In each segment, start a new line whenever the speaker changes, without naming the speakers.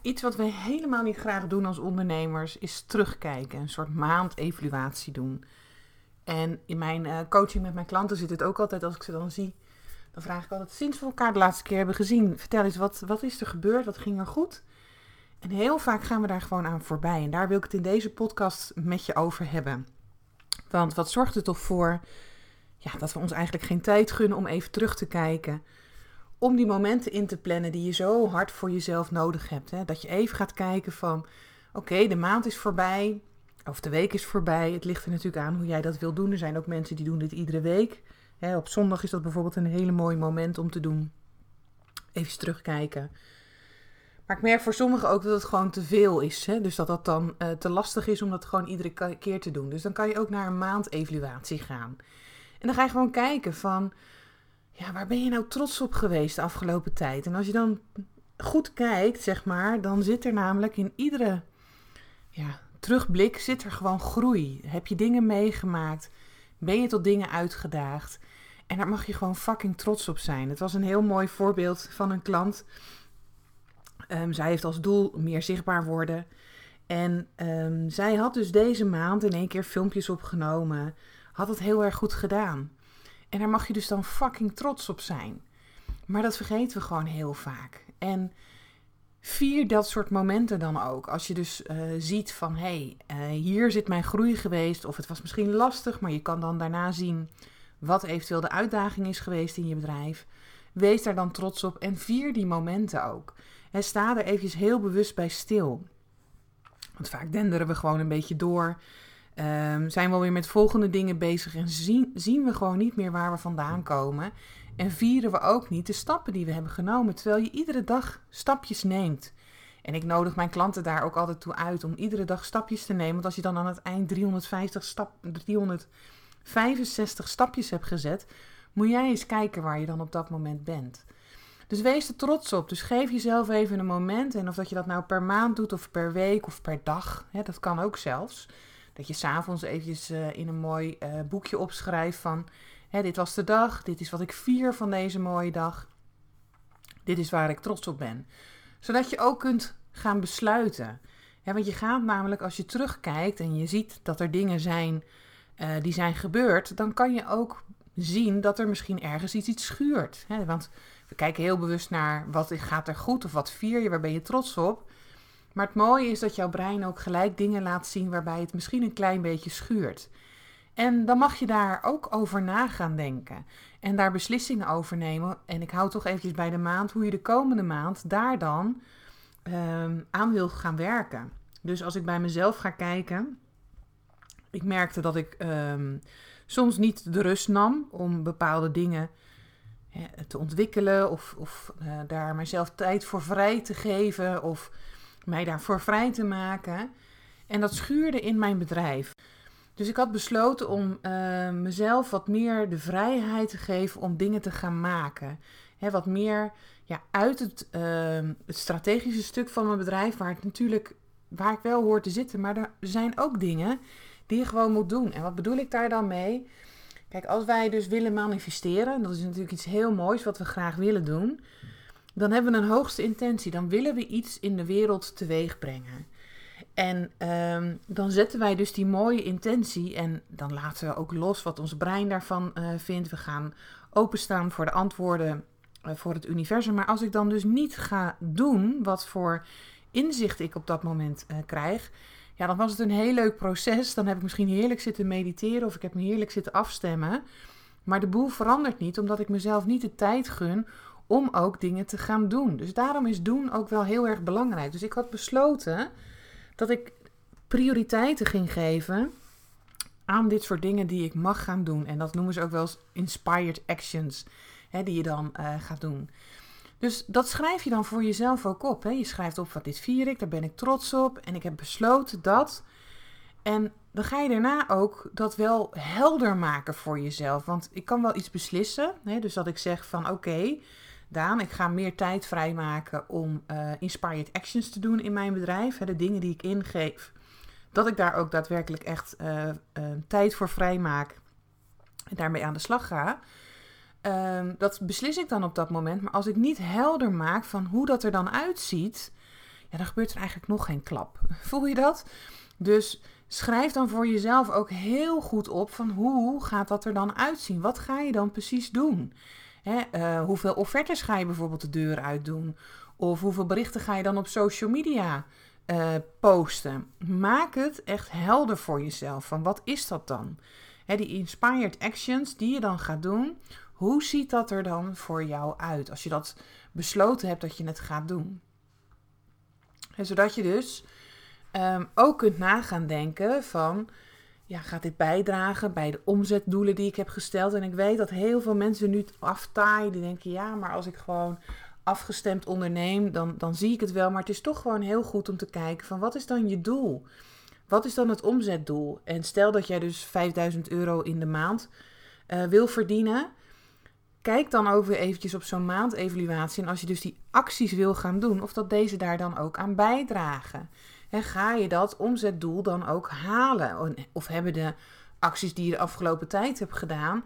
Iets wat we helemaal niet graag doen als ondernemers is terugkijken, een soort maandevaluatie doen. En in mijn uh, coaching met mijn klanten zit het ook altijd, als ik ze dan zie, dan vraag ik altijd, sinds we elkaar de laatste keer hebben gezien, vertel eens, wat, wat is er gebeurd, wat ging er goed? En heel vaak gaan we daar gewoon aan voorbij. En daar wil ik het in deze podcast met je over hebben. Want wat zorgt er toch voor ja, dat we ons eigenlijk geen tijd gunnen om even terug te kijken? Om die momenten in te plannen die je zo hard voor jezelf nodig hebt. Hè? Dat je even gaat kijken van, oké, de maand is voorbij. Of de week is voorbij. Het ligt er natuurlijk aan hoe jij dat wil doen. Er zijn ook mensen die doen dit iedere week. Hè, op zondag is dat bijvoorbeeld een hele mooi moment om te doen. Even terugkijken. Maar ik merk voor sommigen ook dat het gewoon te veel is. Hè? Dus dat dat dan uh, te lastig is om dat gewoon iedere keer te doen. Dus dan kan je ook naar een maandevaluatie gaan. En dan ga je gewoon kijken van, ja, waar ben je nou trots op geweest de afgelopen tijd? En als je dan goed kijkt, zeg maar, dan zit er namelijk in iedere ja, terugblik zit er gewoon groei. Heb je dingen meegemaakt? Ben je tot dingen uitgedaagd? En daar mag je gewoon fucking trots op zijn. Het was een heel mooi voorbeeld van een klant Um, zij heeft als doel meer zichtbaar worden. En um, zij had dus deze maand in één keer filmpjes opgenomen. Had het heel erg goed gedaan. En daar mag je dus dan fucking trots op zijn. Maar dat vergeten we gewoon heel vaak. En vier dat soort momenten dan ook. Als je dus uh, ziet van hé, hey, uh, hier zit mijn groei geweest. Of het was misschien lastig, maar je kan dan daarna zien wat eventueel de uitdaging is geweest in je bedrijf. Wees daar dan trots op en vier die momenten ook. En sta er eventjes heel bewust bij stil. Want vaak denderen we gewoon een beetje door. Um, zijn we alweer met volgende dingen bezig en zien, zien we gewoon niet meer waar we vandaan komen. En vieren we ook niet de stappen die we hebben genomen, terwijl je iedere dag stapjes neemt. En ik nodig mijn klanten daar ook altijd toe uit om iedere dag stapjes te nemen. Want als je dan aan het eind 350 stap, 365 stapjes hebt gezet, moet jij eens kijken waar je dan op dat moment bent. Dus wees er trots op. Dus geef jezelf even een moment. En of dat je dat nou per maand doet of per week of per dag. Hè, dat kan ook zelfs. Dat je s'avonds eventjes uh, in een mooi uh, boekje opschrijft van... Hè, dit was de dag, dit is wat ik vier van deze mooie dag. Dit is waar ik trots op ben. Zodat je ook kunt gaan besluiten. Want je gaat namelijk als je terugkijkt en je ziet dat er dingen zijn uh, die zijn gebeurd... dan kan je ook zien dat er misschien ergens iets, iets schuurt. Hè? Want we kijken heel bewust naar wat gaat er goed of wat vier je, waar ben je trots op. Maar het mooie is dat jouw brein ook gelijk dingen laat zien waarbij het misschien een klein beetje schuurt. En dan mag je daar ook over na gaan denken. En daar beslissingen over nemen. En ik hou toch eventjes bij de maand hoe je de komende maand daar dan um, aan wil gaan werken. Dus als ik bij mezelf ga kijken. Ik merkte dat ik um, soms niet de rust nam om bepaalde dingen te ontwikkelen of, of uh, daar mijzelf tijd voor vrij te geven of mij daarvoor vrij te maken. En dat schuurde in mijn bedrijf. Dus ik had besloten om uh, mezelf wat meer de vrijheid te geven om dingen te gaan maken. Wat meer ja, uit het, uh, het strategische stuk van mijn bedrijf, waar het natuurlijk waar ik wel hoor te zitten, maar er zijn ook dingen die je gewoon moet doen. En wat bedoel ik daar dan mee? Kijk, als wij dus willen manifesteren, dat is natuurlijk iets heel moois wat we graag willen doen, dan hebben we een hoogste intentie. Dan willen we iets in de wereld teweeg brengen. En um, dan zetten wij dus die mooie intentie en dan laten we ook los wat ons brein daarvan uh, vindt. We gaan openstaan voor de antwoorden uh, voor het universum. Maar als ik dan dus niet ga doen wat voor inzicht ik op dat moment uh, krijg, ja, dan was het een heel leuk proces. Dan heb ik misschien heerlijk zitten mediteren of ik heb me heerlijk zitten afstemmen. Maar de boel verandert niet, omdat ik mezelf niet de tijd gun om ook dingen te gaan doen. Dus daarom is doen ook wel heel erg belangrijk. Dus ik had besloten dat ik prioriteiten ging geven aan dit soort dingen die ik mag gaan doen. En dat noemen ze ook wel eens inspired actions, hè, die je dan uh, gaat doen. Dus dat schrijf je dan voor jezelf ook op. Hè? Je schrijft op wat dit vier ik, daar ben ik trots op en ik heb besloten dat. En dan ga je daarna ook dat wel helder maken voor jezelf. Want ik kan wel iets beslissen. Hè? Dus dat ik zeg van oké, Ik ga meer tijd vrijmaken om uh, inspired actions te doen in mijn bedrijf. Hè? De dingen die ik ingeef. Dat ik daar ook daadwerkelijk echt uh, uh, tijd voor vrijmaak en daarmee aan de slag ga. Um, dat beslis ik dan op dat moment. Maar als ik niet helder maak van hoe dat er dan uitziet, ja, dan gebeurt er eigenlijk nog geen klap. Voel je dat? Dus schrijf dan voor jezelf ook heel goed op van hoe gaat dat er dan uitzien? Wat ga je dan precies doen? Hè, uh, hoeveel offertes ga je bijvoorbeeld de deur uit doen? Of hoeveel berichten ga je dan op social media uh, posten? Maak het echt helder voor jezelf. Van wat is dat dan? Hè, die inspired actions die je dan gaat doen, hoe ziet dat er dan voor jou uit als je dat besloten hebt dat je het gaat doen? En zodat je dus um, ook kunt nagaan denken van, ja, gaat dit bijdragen bij de omzetdoelen die ik heb gesteld? En ik weet dat heel veel mensen nu aftaaien, die denken, ja, maar als ik gewoon afgestemd onderneem, dan, dan zie ik het wel. Maar het is toch gewoon heel goed om te kijken van, wat is dan je doel? Wat is dan het omzetdoel? En stel dat jij dus 5000 euro in de maand uh, wil verdienen kijk dan ook weer eventjes op zo'n maandevaluatie. En als je dus die acties wil gaan doen, of dat deze daar dan ook aan bijdragen. En ga je dat omzetdoel dan ook halen? Of hebben de acties die je de afgelopen tijd hebt gedaan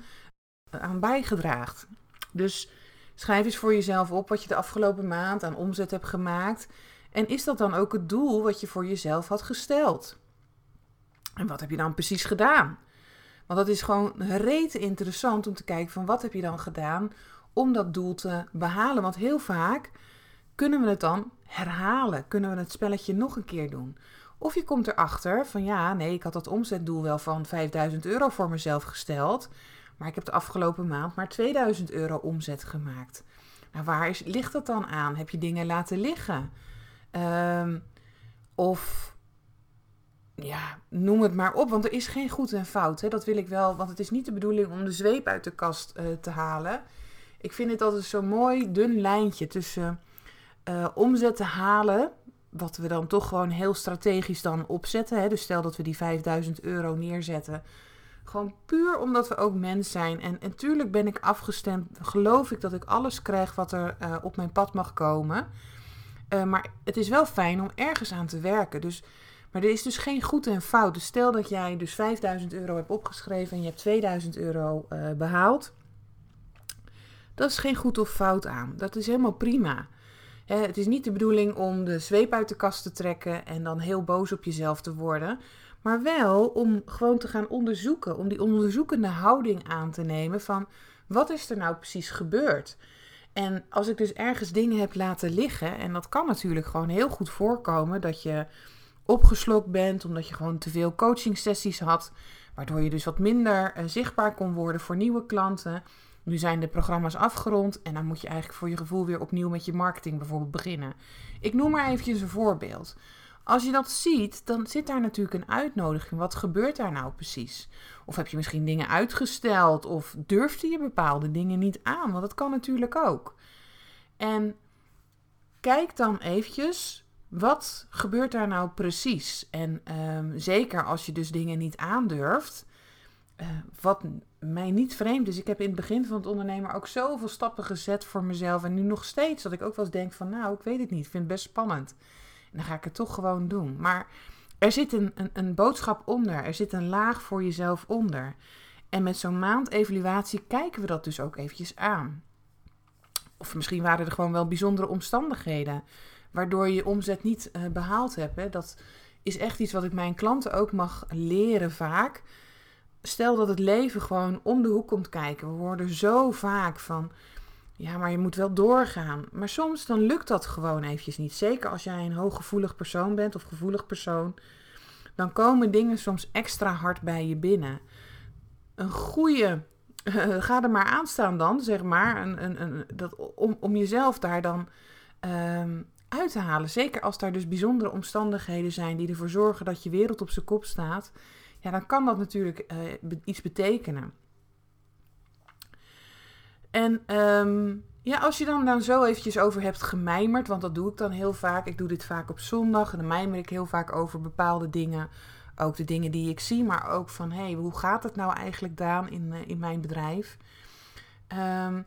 eh, aan bijgedragen? Dus schrijf eens voor jezelf op wat je de afgelopen maand aan omzet hebt gemaakt. En is dat dan ook het doel wat je voor jezelf had gesteld? En wat heb je dan precies gedaan? Want dat is gewoon rete interessant om te kijken van wat heb je dan gedaan om dat doel te behalen. Want heel vaak kunnen we het dan herhalen. Kunnen we het spelletje nog een keer doen. Of je komt erachter van ja, nee, ik had dat omzetdoel wel van 5000 euro voor mezelf gesteld. Maar ik heb de afgelopen maand maar 2000 euro omzet gemaakt. Nou, waar is, ligt dat dan aan? Heb je dingen laten liggen? Um, of ja, noem het maar op, want er is geen goed en fout. Hè? Dat wil ik wel, want het is niet de bedoeling om de zweep uit de kast uh, te halen. Ik vind het altijd zo'n mooi dun lijntje tussen uh, omzet te halen, wat we dan toch gewoon heel strategisch dan opzetten. Hè? Dus stel dat we die 5000 euro neerzetten. Gewoon puur omdat we ook mens zijn. En natuurlijk ben ik afgestemd, geloof ik dat ik alles krijg wat er uh, op mijn pad mag komen. maar het is wel fijn om ergens aan te werken. Dus maar er is dus geen goed en fout. Dus stel dat jij dus 5000 euro hebt opgeschreven en je hebt 2000 euro behaald. Dat is geen goed of fout aan. Dat is helemaal prima. Het is niet de bedoeling om de zweep uit de kast te trekken en dan heel boos op jezelf te worden. Maar wel om gewoon te gaan onderzoeken. Om die onderzoekende houding aan te nemen van wat is er nou precies gebeurd? En als ik dus ergens dingen heb laten liggen, en dat kan natuurlijk gewoon heel goed voorkomen dat je opgeslokt bent, omdat je gewoon te veel coachingsessies had, waardoor je dus wat minder uh, zichtbaar kon worden voor nieuwe klanten. Nu zijn de programma's afgerond en dan moet je eigenlijk voor je gevoel weer opnieuw met je marketing bijvoorbeeld beginnen. Ik noem maar eventjes een voorbeeld. Als je dat ziet, dan zit daar natuurlijk een uitnodiging. Wat gebeurt daar nou precies? Of heb je misschien dingen uitgesteld of durfde je bepaalde dingen niet aan? Want dat kan natuurlijk ook. En kijk dan eventjes wat gebeurt daar nou precies? En um, zeker als je dus dingen niet aandurft. Uh, wat mij niet vreemd is, ik heb in het begin van het ondernemen ook zoveel stappen gezet voor mezelf. En nu nog steeds dat ik ook wel eens denk van nou, ik weet het niet, ik vind het best spannend. En dan ga ik het toch gewoon doen. Maar er zit een, een, een boodschap onder, er zit een laag voor jezelf onder. En met zo'n maandevaluatie kijken we dat dus ook eventjes aan. Of misschien waren er gewoon wel bijzondere omstandigheden waardoor je omzet niet uh, behaald hebt. Hè. Dat is echt iets wat ik mijn klanten ook mag leren vaak. Stel dat het leven gewoon om de hoek komt kijken. We worden zo vaak van, ja, maar je moet wel doorgaan. Maar soms dan lukt dat gewoon eventjes niet. Zeker als jij een hooggevoelig persoon bent of gevoelig persoon. Dan komen dingen soms extra hard bij je binnen. Een goede ga er maar aan staan dan, zeg maar. Een, een, een, dat, om, om jezelf daar dan um, uit te halen. Zeker als daar dus bijzondere omstandigheden zijn die ervoor zorgen dat je wereld op zijn kop staat. Ja, dan kan dat natuurlijk uh, iets betekenen. En ehm, ja, als je dan, dan zo eventjes over hebt gemijmerd, want dat doe ik dan heel vaak. Ik doe dit vaak op zondag en dan mijmer ik heel vaak over bepaalde dingen. Ook de dingen die ik zie, maar ook van hé, hey, hoe gaat het nou eigenlijk Daan in, uh, in mijn bedrijf? Um,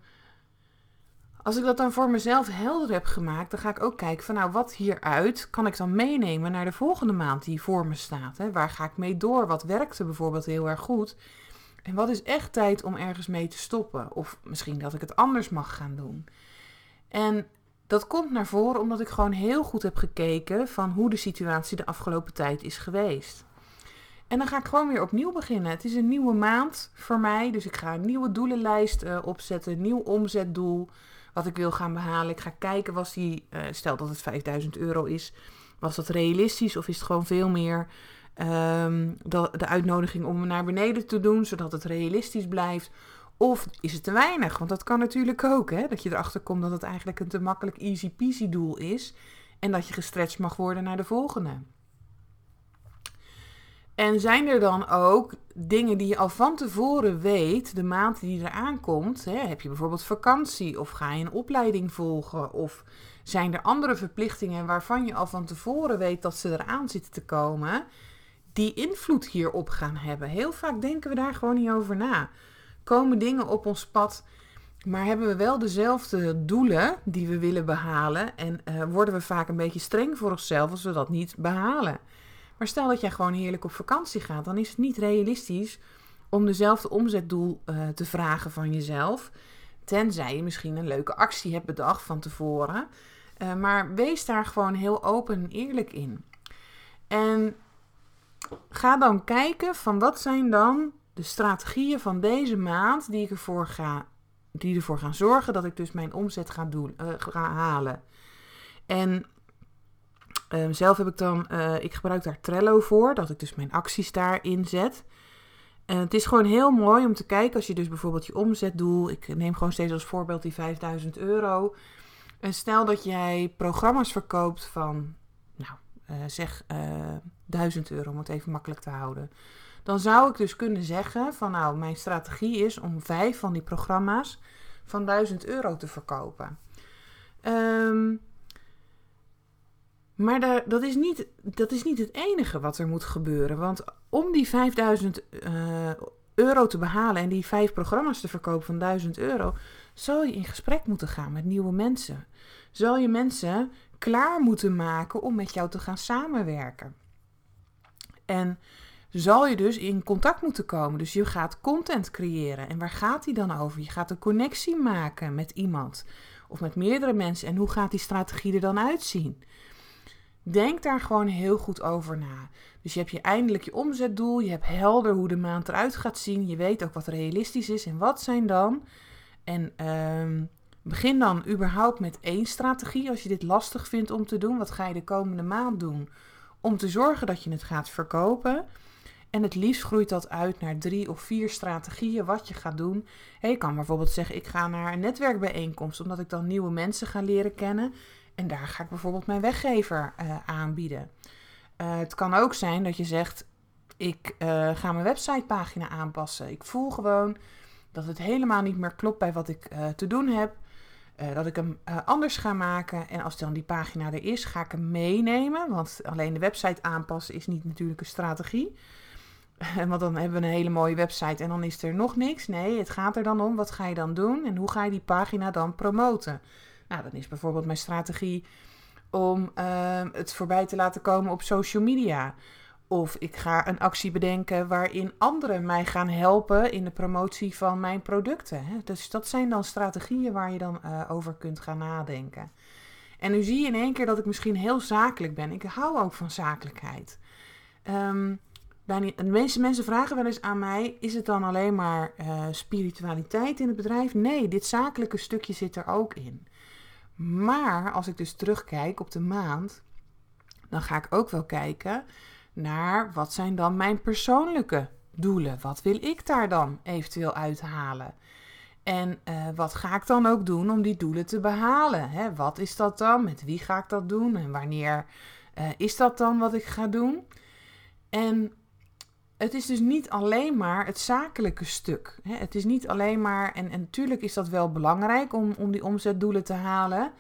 als ik dat dan voor mezelf helder heb gemaakt, dan ga ik ook kijken van nou, wat hieruit kan ik dan meenemen naar de volgende maand die voor me staat. Hè? Waar ga ik mee door? Wat werkte bijvoorbeeld heel erg goed? En wat is echt tijd om ergens mee te stoppen? Of misschien dat ik het anders mag gaan doen. En dat komt naar voren omdat ik gewoon heel goed heb gekeken van hoe de situatie de afgelopen tijd is geweest. En dan ga ik gewoon weer opnieuw beginnen. Het is een nieuwe maand voor mij, dus ik ga een nieuwe doelenlijst uh, opzetten, een nieuw omzetdoel wat ik wil gaan behalen. Ik ga kijken, was die, uh, stel dat het 5000 euro is, was dat realistisch of is het gewoon veel meer um, de, de uitnodiging om naar beneden te doen, zodat het realistisch blijft? Of is het te weinig? Want dat kan natuurlijk ook, hè? dat je erachter komt dat het eigenlijk een te makkelijk easy peasy doel is en dat je gestretched mag worden naar de volgende. En zijn er dan ook dingen die je al van tevoren weet, de maand die eraan komt? Hè? Heb je bijvoorbeeld vakantie of ga je een opleiding volgen? Of zijn er andere verplichtingen waarvan je al van tevoren weet dat ze eraan zitten te komen, die invloed hierop gaan hebben? Heel vaak denken we daar gewoon niet over na. Komen dingen op ons pad, maar hebben we wel dezelfde doelen die we willen behalen en uh, worden we vaak een beetje streng voor onszelf als we dat niet behalen? Maar stel dat jij gewoon heerlijk op vakantie gaat, dan is het niet realistisch om dezelfde omzetdoel uh, te vragen van jezelf. Tenzij je misschien een leuke actie hebt bedacht van tevoren. Uh, maar wees daar gewoon heel open en eerlijk in. En ga dan kijken van wat zijn dan de strategieën van deze maand die, ik ervoor ga, die ervoor gaan zorgen dat ik dus mijn omzet ga, doen, uh, ga halen. En Um, zelf heb ik dan, uh, ik gebruik daar Trello voor, dat ik dus mijn acties daarin zet. En het is gewoon heel mooi om te kijken als je dus bijvoorbeeld je omzetdoel, ik neem gewoon steeds als voorbeeld die 5000 euro. En stel dat jij programma's verkoopt van, nou, uh, zeg uh, eh, 1000 euro, om het even makkelijk te houden. Dan zou ik dus kunnen zeggen van, nou, mijn strategie is om vijf van die programma's van 1000 euro te verkopen. Um, maar dat, is niet, dat is niet het enige wat er moet gebeuren. Want om die 5000 uh, eh, euro te behalen en die vijf programma's te verkopen van 1000 euro, zal je in gesprek moeten gaan met nieuwe mensen. Zal je mensen klaar moeten maken om met jou te gaan samenwerken. En zal je dus in contact moeten komen. Dus je gaat content creëren. En waar gaat die dan over? Je gaat een connectie maken met iemand of met meerdere mensen. En hoe gaat die strategie er dan uitzien? Denk daar gewoon heel goed over na. Dus je hebt je eindelijk je omzetdoel, je hebt helder hoe de maand eruit gaat zien, je weet ook wat realistisch is en wat zijn dan. En uh, begin dan überhaupt met één strategie als je dit lastig vindt om te doen. Wat ga je de komende maand doen om te zorgen dat je het gaat verkopen? En het liefst groeit dat uit naar drie of vier strategieën wat je gaat doen. je kan bijvoorbeeld zeggen: ik ga naar een netwerkbijeenkomst, omdat ik dan nieuwe mensen ga leren kennen. En daar ga ik bijvoorbeeld mijn weggever uh, aanbieden. Uh, het kan ook zijn dat je zegt: Ik uh, ga mijn websitepagina aanpassen. Ik voel gewoon dat het helemaal niet meer klopt bij wat ik te doen heb. dat ik hem anders ga maken. En als dan die pagina er is, ga ik hem meenemen. Want alleen de website aanpassen is niet natuurlijk een strategie. Want dan hebben we een hele mooie website en dan is er nog niks. Nee, het gaat er dan om: wat ga je dan doen en hoe ga je die pagina dan promoten? Nou, dan is bijvoorbeeld mijn strategie om uh, het voorbij te laten komen op social media. Of ik ga een actie bedenken waarin anderen mij gaan helpen in de promotie van mijn producten. Dus dat zijn dan strategieën waar je dan uh, over kunt gaan nadenken. En nu zie je in één keer dat ik misschien heel zakelijk ben. Ik hou ook van zakelijkheid. Um, de meeste mensen vragen wel eens aan mij: is het dan alleen maar uh, spiritualiteit in het bedrijf? Nee, dit zakelijke stukje zit er ook in. Maar als ik dus terugkijk op de maand, dan ga ik ook wel kijken naar wat zijn dan mijn persoonlijke doelen? Wat wil ik daar dan eventueel uithalen? En uh, wat ga ik dan ook doen om die doelen te behalen? Hè? Wat is dat dan? Met wie ga ik dat doen? En wanneer uh, is dat dan wat ik ga doen? En het is dus niet alleen maar het zakelijke stuk. Hè? Het is niet alleen maar, en, natuurlijk is dat wel belangrijk om, om die omzetdoelen te halen.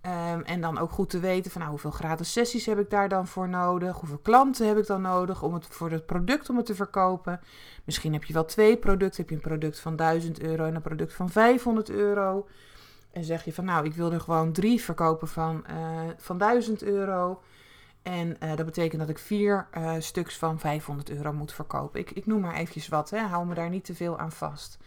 Ehm, en dan ook goed te weten van nou, hoeveel gratis sessies heb ik daar dan voor nodig? Hoeveel klanten heb ik dan nodig om het, voor het product om het te verkopen? Misschien heb je wel twee producten. Heb je een product van 1000 euro en een product van 500 euro. En zeg je van nou, ik wil er gewoon drie verkopen van, uh, van 1000 euro. En uh, dat betekent dat ik vier uh, stuks van 500 euro moet verkopen. Ik, ik noem maar eventjes wat, hè. hou me daar niet te veel aan vast.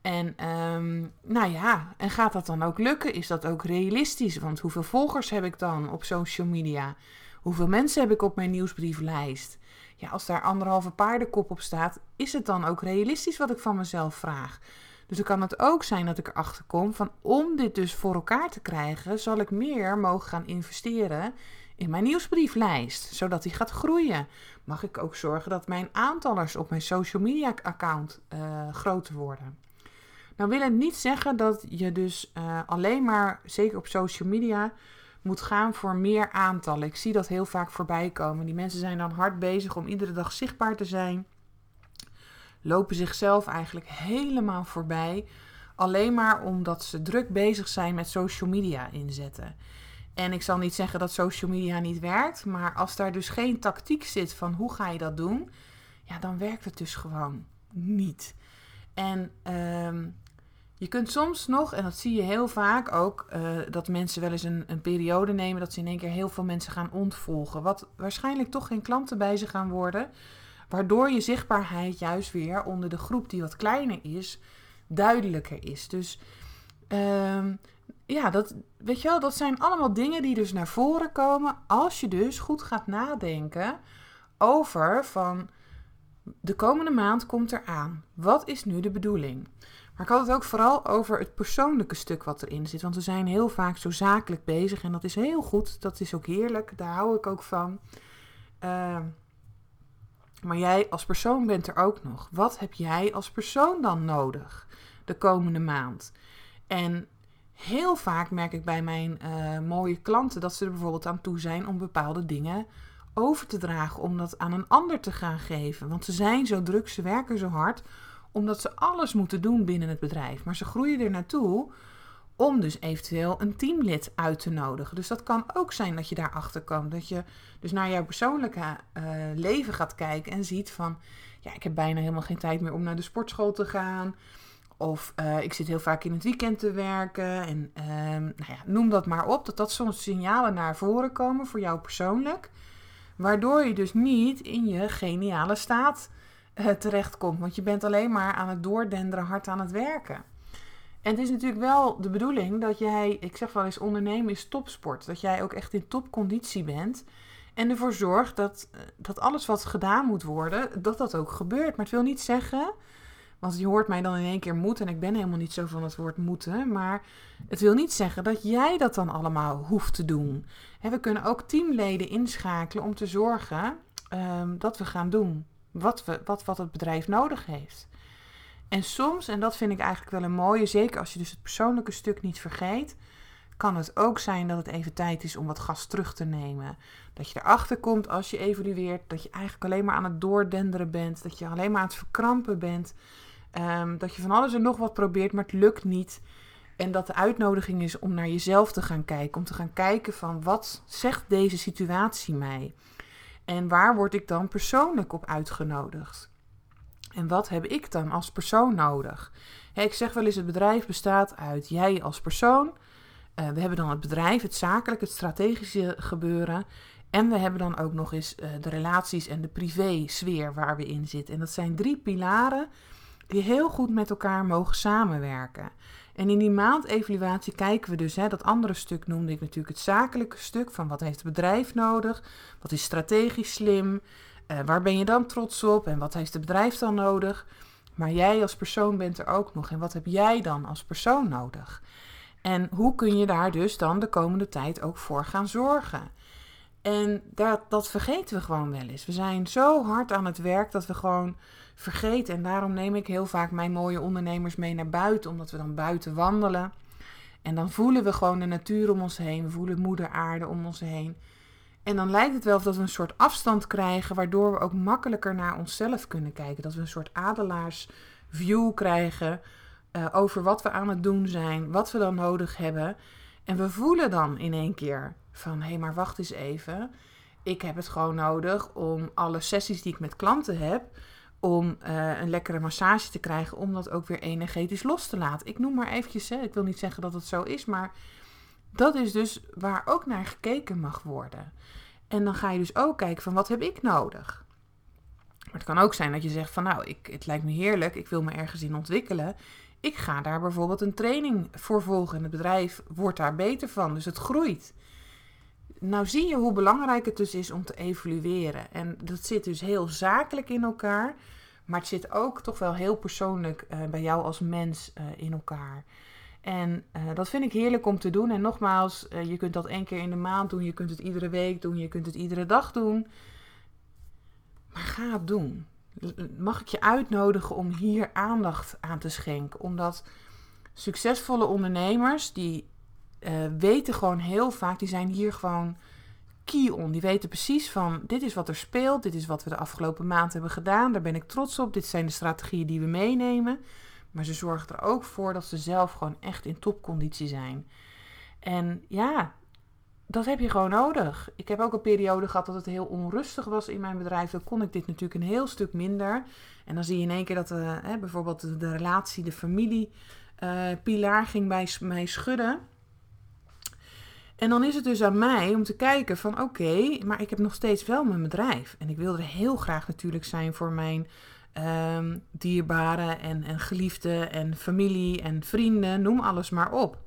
En um, nou ja, en gaat dat dan ook lukken? Is dat ook realistisch? Want hoeveel volgers heb ik dan op social media? Hoeveel mensen heb ik op mijn nieuwsbrieflijst? Ja, als daar anderhalve paardenkop op staat, is het dan ook realistisch wat ik van mezelf vraag? Dus dan kan het ook zijn dat ik erachter kom van om dit dus voor elkaar te krijgen, zal ik meer mogen gaan investeren in mijn nieuwsbrieflijst, zodat die gaat groeien. Mag ik ook zorgen dat mijn aantallers op mijn social media account uh, groter worden. Nou wil het niet zeggen dat je dus uh, alleen maar, zeker op social media, moet gaan voor meer aantallen. Ik zie dat heel vaak voorbij komen. Die mensen zijn dan hard bezig om iedere dag zichtbaar te zijn. Lopen zichzelf eigenlijk helemaal voorbij. Alleen maar omdat ze druk bezig zijn met social media inzetten. En ik zal niet zeggen dat social media niet werkt, maar als daar dus geen tactiek zit van hoe ga je dat doen, ja, dan werkt het dus gewoon niet. En um, je kunt soms nog, en dat zie je heel vaak ook, uh, dat mensen wel eens een, een, periode nemen dat ze in één keer heel veel mensen gaan ontvolgen. Wat waarschijnlijk toch geen klanten bij ze gaan worden. Waardoor je zichtbaarheid juist weer onder de groep die wat kleiner is, duidelijker is. Dus um, ja, dat, weet je wel, dat zijn allemaal dingen die dus naar voren komen als je dus goed gaat nadenken over van de komende maand komt eraan. Wat is nu de bedoeling? Maar ik had het ook vooral over het persoonlijke stuk wat erin zit. Want we zijn heel vaak zo zakelijk bezig en dat is heel goed. Dat is ook heerlijk, daar hou ik ook van. Uh, maar jij als persoon bent er ook nog. Wat heb jij als persoon dan nodig de komende maand? En heel vaak merk ik bij mijn uh, mooie klanten dat ze er bijvoorbeeld aan toe zijn om bepaalde dingen over te dragen, om dat aan een ander te gaan geven. Want ze zijn zo druk, ze werken zo hard, omdat ze alles moeten doen binnen het bedrijf. Maar ze groeien er naartoe om dus eventueel een teamlid uit te nodigen. Dus dat kan ook zijn dat je daarachter komt. Dat je dus naar jouw persoonlijke uh, leven gaat kijken en ziet van... ja, ik heb bijna helemaal geen tijd meer om naar de sportschool te gaan... Of uh, ik zit heel vaak in het weekend te werken. En uh, nou ja, noem dat maar op. Dat dat soms signalen naar voren komen voor jou persoonlijk. Waardoor je dus niet in je geniale staat uh, terechtkomt. Want je bent alleen maar aan het doordenderen, hard aan het werken. En het is natuurlijk wel de bedoeling dat jij, ik zeg wel eens, ondernemen is topsport. Dat jij ook echt in topconditie bent. En ervoor zorgt dat, eh, dat alles wat gedaan moet worden, dat dat ook gebeurt. Maar het wil niet zeggen want je hoort mij dan in één keer moeten. En ik ben helemaal niet zo van het woord moeten. Maar het wil niet zeggen dat jij dat dan allemaal hoeft te doen. we kunnen ook teamleden inschakelen om te zorgen um, dat we gaan doen wat, we, wat, wat het bedrijf nodig heeft. En soms, en dat vind ik eigenlijk wel een mooie, zeker als je dus het persoonlijke stuk niet vergeet, kan het ook zijn dat het even tijd is om wat gas terug te nemen. Dat je erachter komt als je evalueert, dat je eigenlijk alleen maar aan het doordenderen bent, dat je alleen maar aan het verkrampen bent. Um, dat je van alles en nog wat probeert, maar het lukt niet. En dat de uitnodiging is om naar jezelf te gaan kijken. Om te gaan kijken van wat zegt deze situatie mij? En waar word ik dan persoonlijk op uitgenodigd? En wat heb ik dan als persoon nodig? ik zeg wel eens, het bedrijf bestaat uit jij als persoon. Uh, we hebben dan het bedrijf, het zakelijke, het strategische gebeuren. En we hebben dan ook nog eens uh, de relaties en de privé-sfeer waar we in zitten. En dat zijn drie pilaren die heel goed met elkaar mogen samenwerken. En in die maandevaluatie kijken we dus, hè, dat andere stuk noemde ik natuurlijk het zakelijke stuk van wat heeft het bedrijf nodig, wat is strategisch slim, uh, waar ben je dan trots op en wat heeft het bedrijf dan nodig. Maar jij als persoon bent er ook nog en wat heb jij dan als persoon nodig? En hoe kun je daar dus dan de komende tijd ook voor gaan zorgen? En dat vergeten we gewoon wel eens. We zijn zo hard aan het werk dat we gewoon vergeten. En daarom neem ik heel vaak mijn mooie ondernemers mee naar buiten, omdat we dan buiten wandelen. En dan voelen we gewoon de natuur om ons heen. We voelen moeder aarde om ons heen. En dan lijkt het wel of dat we een soort afstand krijgen, waardoor we ook makkelijker naar onszelf kunnen kijken. Dat we een soort adelaarsview krijgen uh, over wat we aan het doen zijn, wat we dan nodig hebben. En we voelen dan in één keer van, hé, hey, maar wacht eens even. Ik heb het gewoon nodig om alle sessies die ik met klanten heb, om uh, een lekkere massage te krijgen, om dat ook weer energetisch los te laten. Ik noem maar eventjes, hè, ik wil niet zeggen dat het zo is, maar dat is dus waar ook naar gekeken mag worden. En dan ga je dus ook kijken van wat heb ik nodig? Maar het kan ook zijn dat je zegt van nou, ik, het lijkt me heerlijk, ik wil me ergens in ontwikkelen. Ik ga daar bijvoorbeeld een training voor volgen en het bedrijf wordt daar beter van, dus het groeit. Nou zie je hoe belangrijk het dus is om te evalueren. En dat zit dus heel zakelijk in elkaar, maar het zit ook toch wel heel persoonlijk uh, bij jou als mens uh, in elkaar. En uh, dat vind ik heerlijk om te doen. En nogmaals, je kunt dat één keer in de maand doen, je kunt het iedere week doen, je kunt het iedere dag doen. Maar ga het doen. Mag ik je uitnodigen om hier aandacht aan te schenken? Omdat succesvolle ondernemers, die uh, weten gewoon heel vaak, die zijn hier gewoon key on. Die weten precies van, dit is wat er speelt, dit is wat we de afgelopen maand hebben gedaan, daar ben ik trots op, dit zijn de strategieën die we meenemen. Maar ze zorgen er ook voor dat ze zelf gewoon echt in topconditie zijn. En ja, dat heb je gewoon nodig. Ik heb ook een periode gehad dat het heel onrustig was in mijn bedrijf. Dan kon ik dit natuurlijk een heel stuk minder. En dan zie je in één keer dat uh, bijvoorbeeld de, relatie, de familie, uh, pilaar ging bij mij schudden. En dan is het dus aan mij om te kijken van oké, maar ik heb nog steeds wel mijn bedrijf. En ik wil er heel graag natuurlijk zijn voor mijn um, dierbaren en, en geliefden en familie en vrienden, noem alles maar op.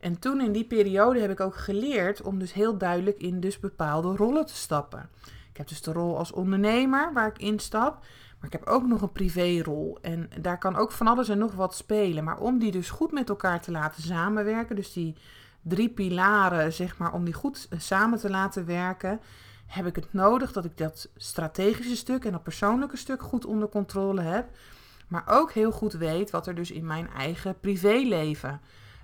En toen in die periode heb ik ook geleerd om dus heel duidelijk in dus bepaalde rollen te stappen. Ik heb dus de rol als ondernemer waar ik instap, maar ik heb ook nog een privérol. En daar kan ook van alles en nog wat spelen. Maar om die dus goed met elkaar te laten samenwerken, dus die drie pilaren, zeg maar, om die goed samen te laten werken, heb ik het nodig dat ik dat strategische stuk en dat persoonlijke stuk goed onder controle heb. Maar ook heel goed weet wat er dus in mijn eigen privéleven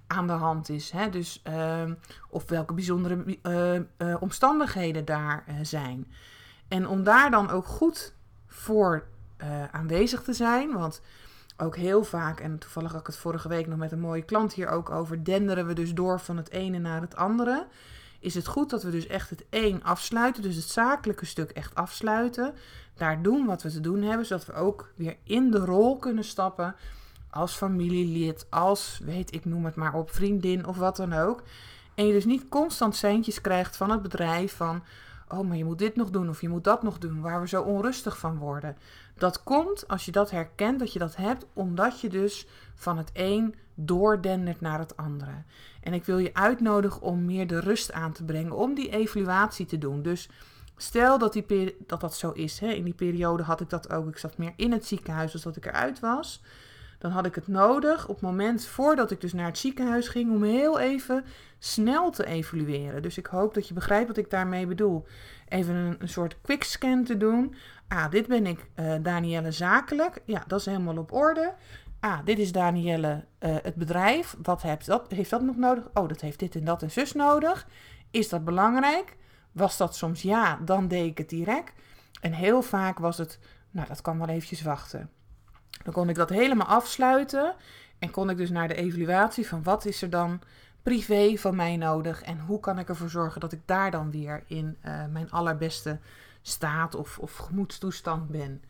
aan de hand is. Hè? Dus, uh, of welke bijzondere uh, uh, omstandigheden daar uh, zijn. En om daar dan ook goed voor aanwezig te zijn. Want ook heel vaak, en toevallig had ik het vorige week nog met een mooie klant hier ook over, denderen we dus door van het ene naar het andere is het goed dat we dus echt het één afsluiten, dus het zakelijke stuk echt afsluiten. Daar doen wat we te doen hebben, zodat we ook weer in de rol kunnen stappen als familielid, als, weet ik, noem het maar op, vriendin of wat dan ook. En je dus niet constant centjes krijgt van het bedrijf van, oh, maar je moet dit nog doen of je moet dat nog doen, waar we zo onrustig van worden. Dat komt als je dat herkent, dat je dat hebt, omdat je dus van het een doordendert naar het andere. En ik wil je uitnodigen om meer de rust aan te brengen, om die evaluatie te doen. Dus stel dat die dat, dat zo is. Hè. In die periode had ik dat ook. Ik zat meer in het ziekenhuis als dat ik eruit was. Dan had ik het nodig op het moment voordat ik dus naar het ziekenhuis ging om heel even snel te evalueren. Dus ik hoop dat je begrijpt wat ik daarmee bedoel. Even een, een soort quick scan te doen. Ah, dit ben ik, uh, Danielle Zakelijk. Ja, dat is helemaal op orde. Ah, dit is Danielle, uh, het bedrijf. Wat heeft dat, heeft dat nog nodig? Oh, dat heeft dit en dat en zus nodig. Is dat belangrijk? Was dat soms ja, dan deed ik het direct. En heel vaak was het, nou, dat kan wel eventjes wachten. Dan kon ik dat helemaal afsluiten. En kon ik dus naar de evaluatie van wat is er dan privé van mij nodig. En hoe kan ik ervoor zorgen dat ik daar dan weer in uh, mijn allerbeste staat of, of gemoedstoestand ben.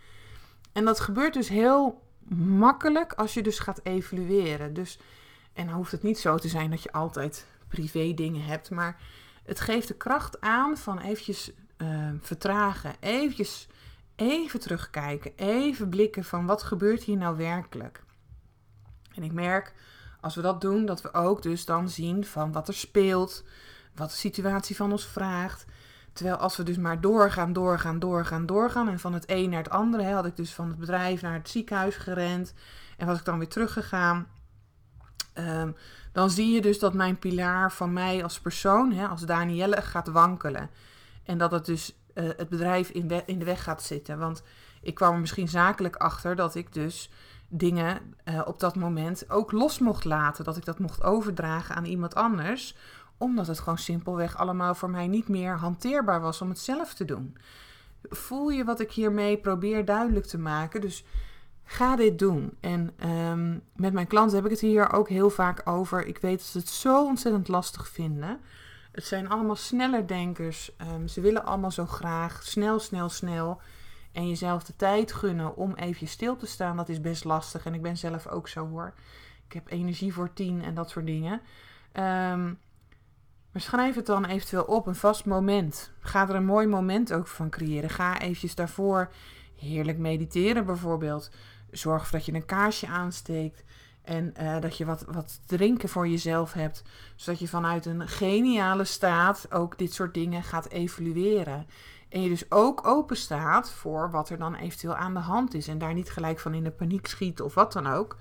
En dat gebeurt dus heel makkelijk als je dus gaat evalueren. Dus, en dan hoeft het niet zo te zijn dat je altijd privé dingen hebt, maar het geeft de kracht aan van eventjes uh, vertragen, eventjes even terugkijken, even blikken van wat gebeurt hier nou werkelijk. En ik merk als we dat doen, dat we ook dus dan zien van wat er speelt, wat de situatie van ons vraagt. Terwijl als we dus maar doorgaan, doorgaan, doorgaan, doorgaan. En van het een naar het andere hè, had ik dus van het bedrijf naar het ziekenhuis gerend. En was ik dan weer teruggegaan. Um, dan zie je dus dat mijn pilaar van mij als persoon, hè, als Danielle, gaat wankelen. En dat het dus uh, het bedrijf in, in de weg gaat zitten. Want ik kwam er misschien zakelijk achter dat ik dus dingen uh, op dat moment ook los mocht laten. Dat ik dat mocht overdragen aan iemand anders omdat het gewoon simpelweg allemaal voor mij niet meer hanteerbaar was om het zelf te doen. Voel je wat ik hiermee probeer duidelijk te maken? Dus ga dit doen. En ehm, met mijn klanten heb ik het hier ook heel vaak over. Ik weet dat ze het zo ontzettend lastig vinden. Het zijn allemaal sneller denkers. Ehm, ze willen allemaal zo graag snel, snel, snel. En jezelf de tijd gunnen om even stil te staan, dat is best lastig. En ik ben zelf ook zo hoor. Ik heb energie voor tien en dat soort dingen. Maar schrijf het dan eventueel op, een vast moment. Ga er een mooi moment ook van creëren. Ga eventjes daarvoor heerlijk mediteren bijvoorbeeld. Zorg dat je een kaarsje aansteekt. En uh, dat je wat, wat drinken voor jezelf hebt. Zodat je vanuit een geniale staat ook dit soort dingen gaat evalueren. En je dus ook open staat voor wat er dan eventueel aan de hand is. En daar niet gelijk van in de paniek schiet of wat dan ook.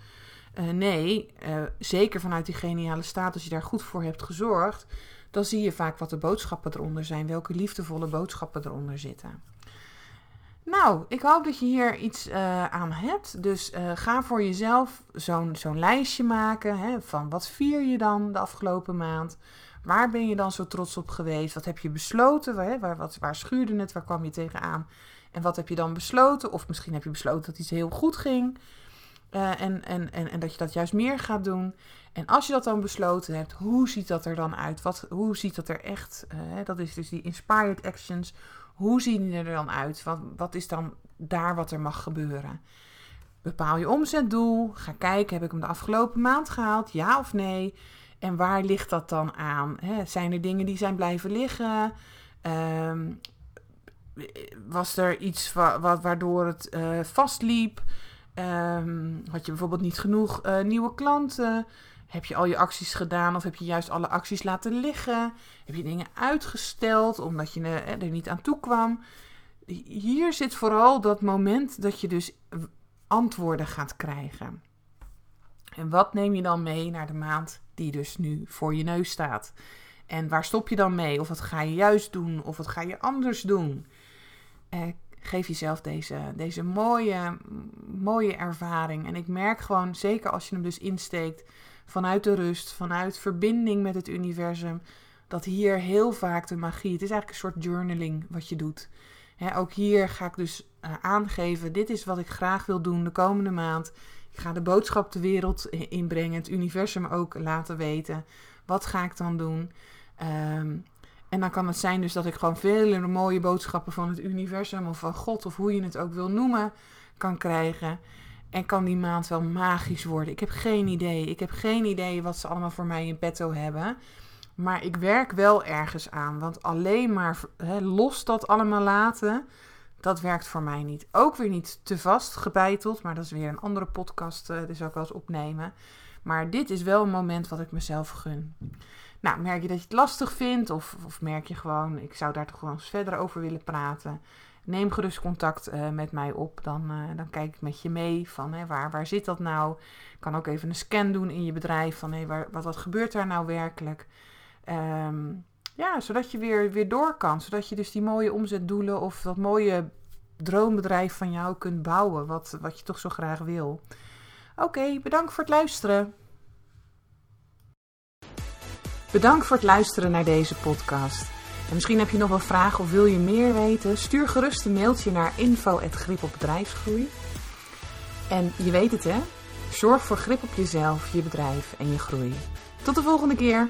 Uh, nee, uh, zeker vanuit die geniale staat, als je daar goed voor hebt gezorgd, dan zie je vaak wat de boodschappen eronder zijn, welke liefdevolle boodschappen eronder zitten. Nou, ik hoop dat je hier iets uh, aan hebt. Dus uh, ga voor jezelf zo'n lijstje maken hè, van wat vier je dan de afgelopen maand. Waar ben je dan zo trots op geweest? Wat heb je besloten? Waar, waar, wat, waar schuurde het? Waar kwam je tegenaan? En wat heb je dan besloten? Of misschien heb je besloten dat iets heel goed ging. Uh, en, en, en, en dat je dat juist meer gaat doen. En als je dat dan besloten hebt, hoe ziet dat er dan uit? Wat, hoe ziet dat er echt? Dat is dus die inspired actions. Hoe zien die er dan uit? Wat, wat is dan daar wat er mag gebeuren? Bepaal je omzetdoel. Ga kijken, heb ik hem de afgelopen maand gehaald? Ja of nee? En waar ligt dat dan aan? Zijn er dingen die zijn blijven liggen? Um, was er iets wa wa waardoor het uh, vastliep? Um, had je bijvoorbeeld niet genoeg uh, nieuwe klanten? Heb je al je acties gedaan of heb je juist alle acties laten liggen? Heb je dingen uitgesteld omdat je er niet aan toe kwam? Hier zit vooral dat moment dat je dus antwoorden gaat krijgen. En wat neem je dan mee naar de maand die dus nu voor je neus staat? En waar stop je dan mee? Of wat ga je juist doen? Of wat ga je anders doen? Eh, geef jezelf deze, deze mooie, mooie ervaring. En ik merk gewoon, zeker als je hem dus insteekt vanuit de rust, vanuit verbinding met het universum, dat hier heel vaak de magie, het is eigenlijk een soort journaling wat je doet. ook hier ga ik dus uh, aangeven, dit is wat ik graag wil doen de komende maand. Ik ga de boodschap de wereld inbrengen, het universum ook laten weten. Wat ga ik dan doen? Um, en dan kan het zijn dus dat ik gewoon vele mooie boodschappen van het universum of van God of hoe je het ook wil noemen kan krijgen. En kan die maand wel magisch worden. Ik heb geen idee. Ik heb geen idee wat ze allemaal voor mij in petto hebben. Maar ik werk wel ergens aan. Want alleen maar los dat allemaal laten, dat werkt voor mij niet. Ook weer niet te vast gebeiteld. Maar dat is weer een andere podcast. Uh, die zal ik wel eens opnemen. Maar dit is wel een moment wat ik mezelf gun. Nou, merk je dat je het lastig vindt of, of merk je gewoon, ik zou daar toch gewoon eens verder over willen praten. Neem gerust contact uh, met mij op. Dan, uh, dan kijk ik met je mee van hè, waar, waar zit dat nou? Ik kan ook even een scan doen in je bedrijf van hé, waar, wat, wat gebeurt daar nou werkelijk? Um, ja, zodat je weer, weer door kan. Zodat je dus die mooie omzetdoelen of dat mooie droombedrijf van jou kunt bouwen. Wat, wat je toch zo graag wil. Oké, bedankt voor het luisteren. Bedankt voor het luisteren naar deze podcast. En misschien heb je nog wel vragen of wil je meer weten? Stuur gerust een mailtje naar info.grip op bedrijfsgroei. En je weet het hè, zorg voor grip op jezelf, je bedrijf en je groei. Tot de volgende keer!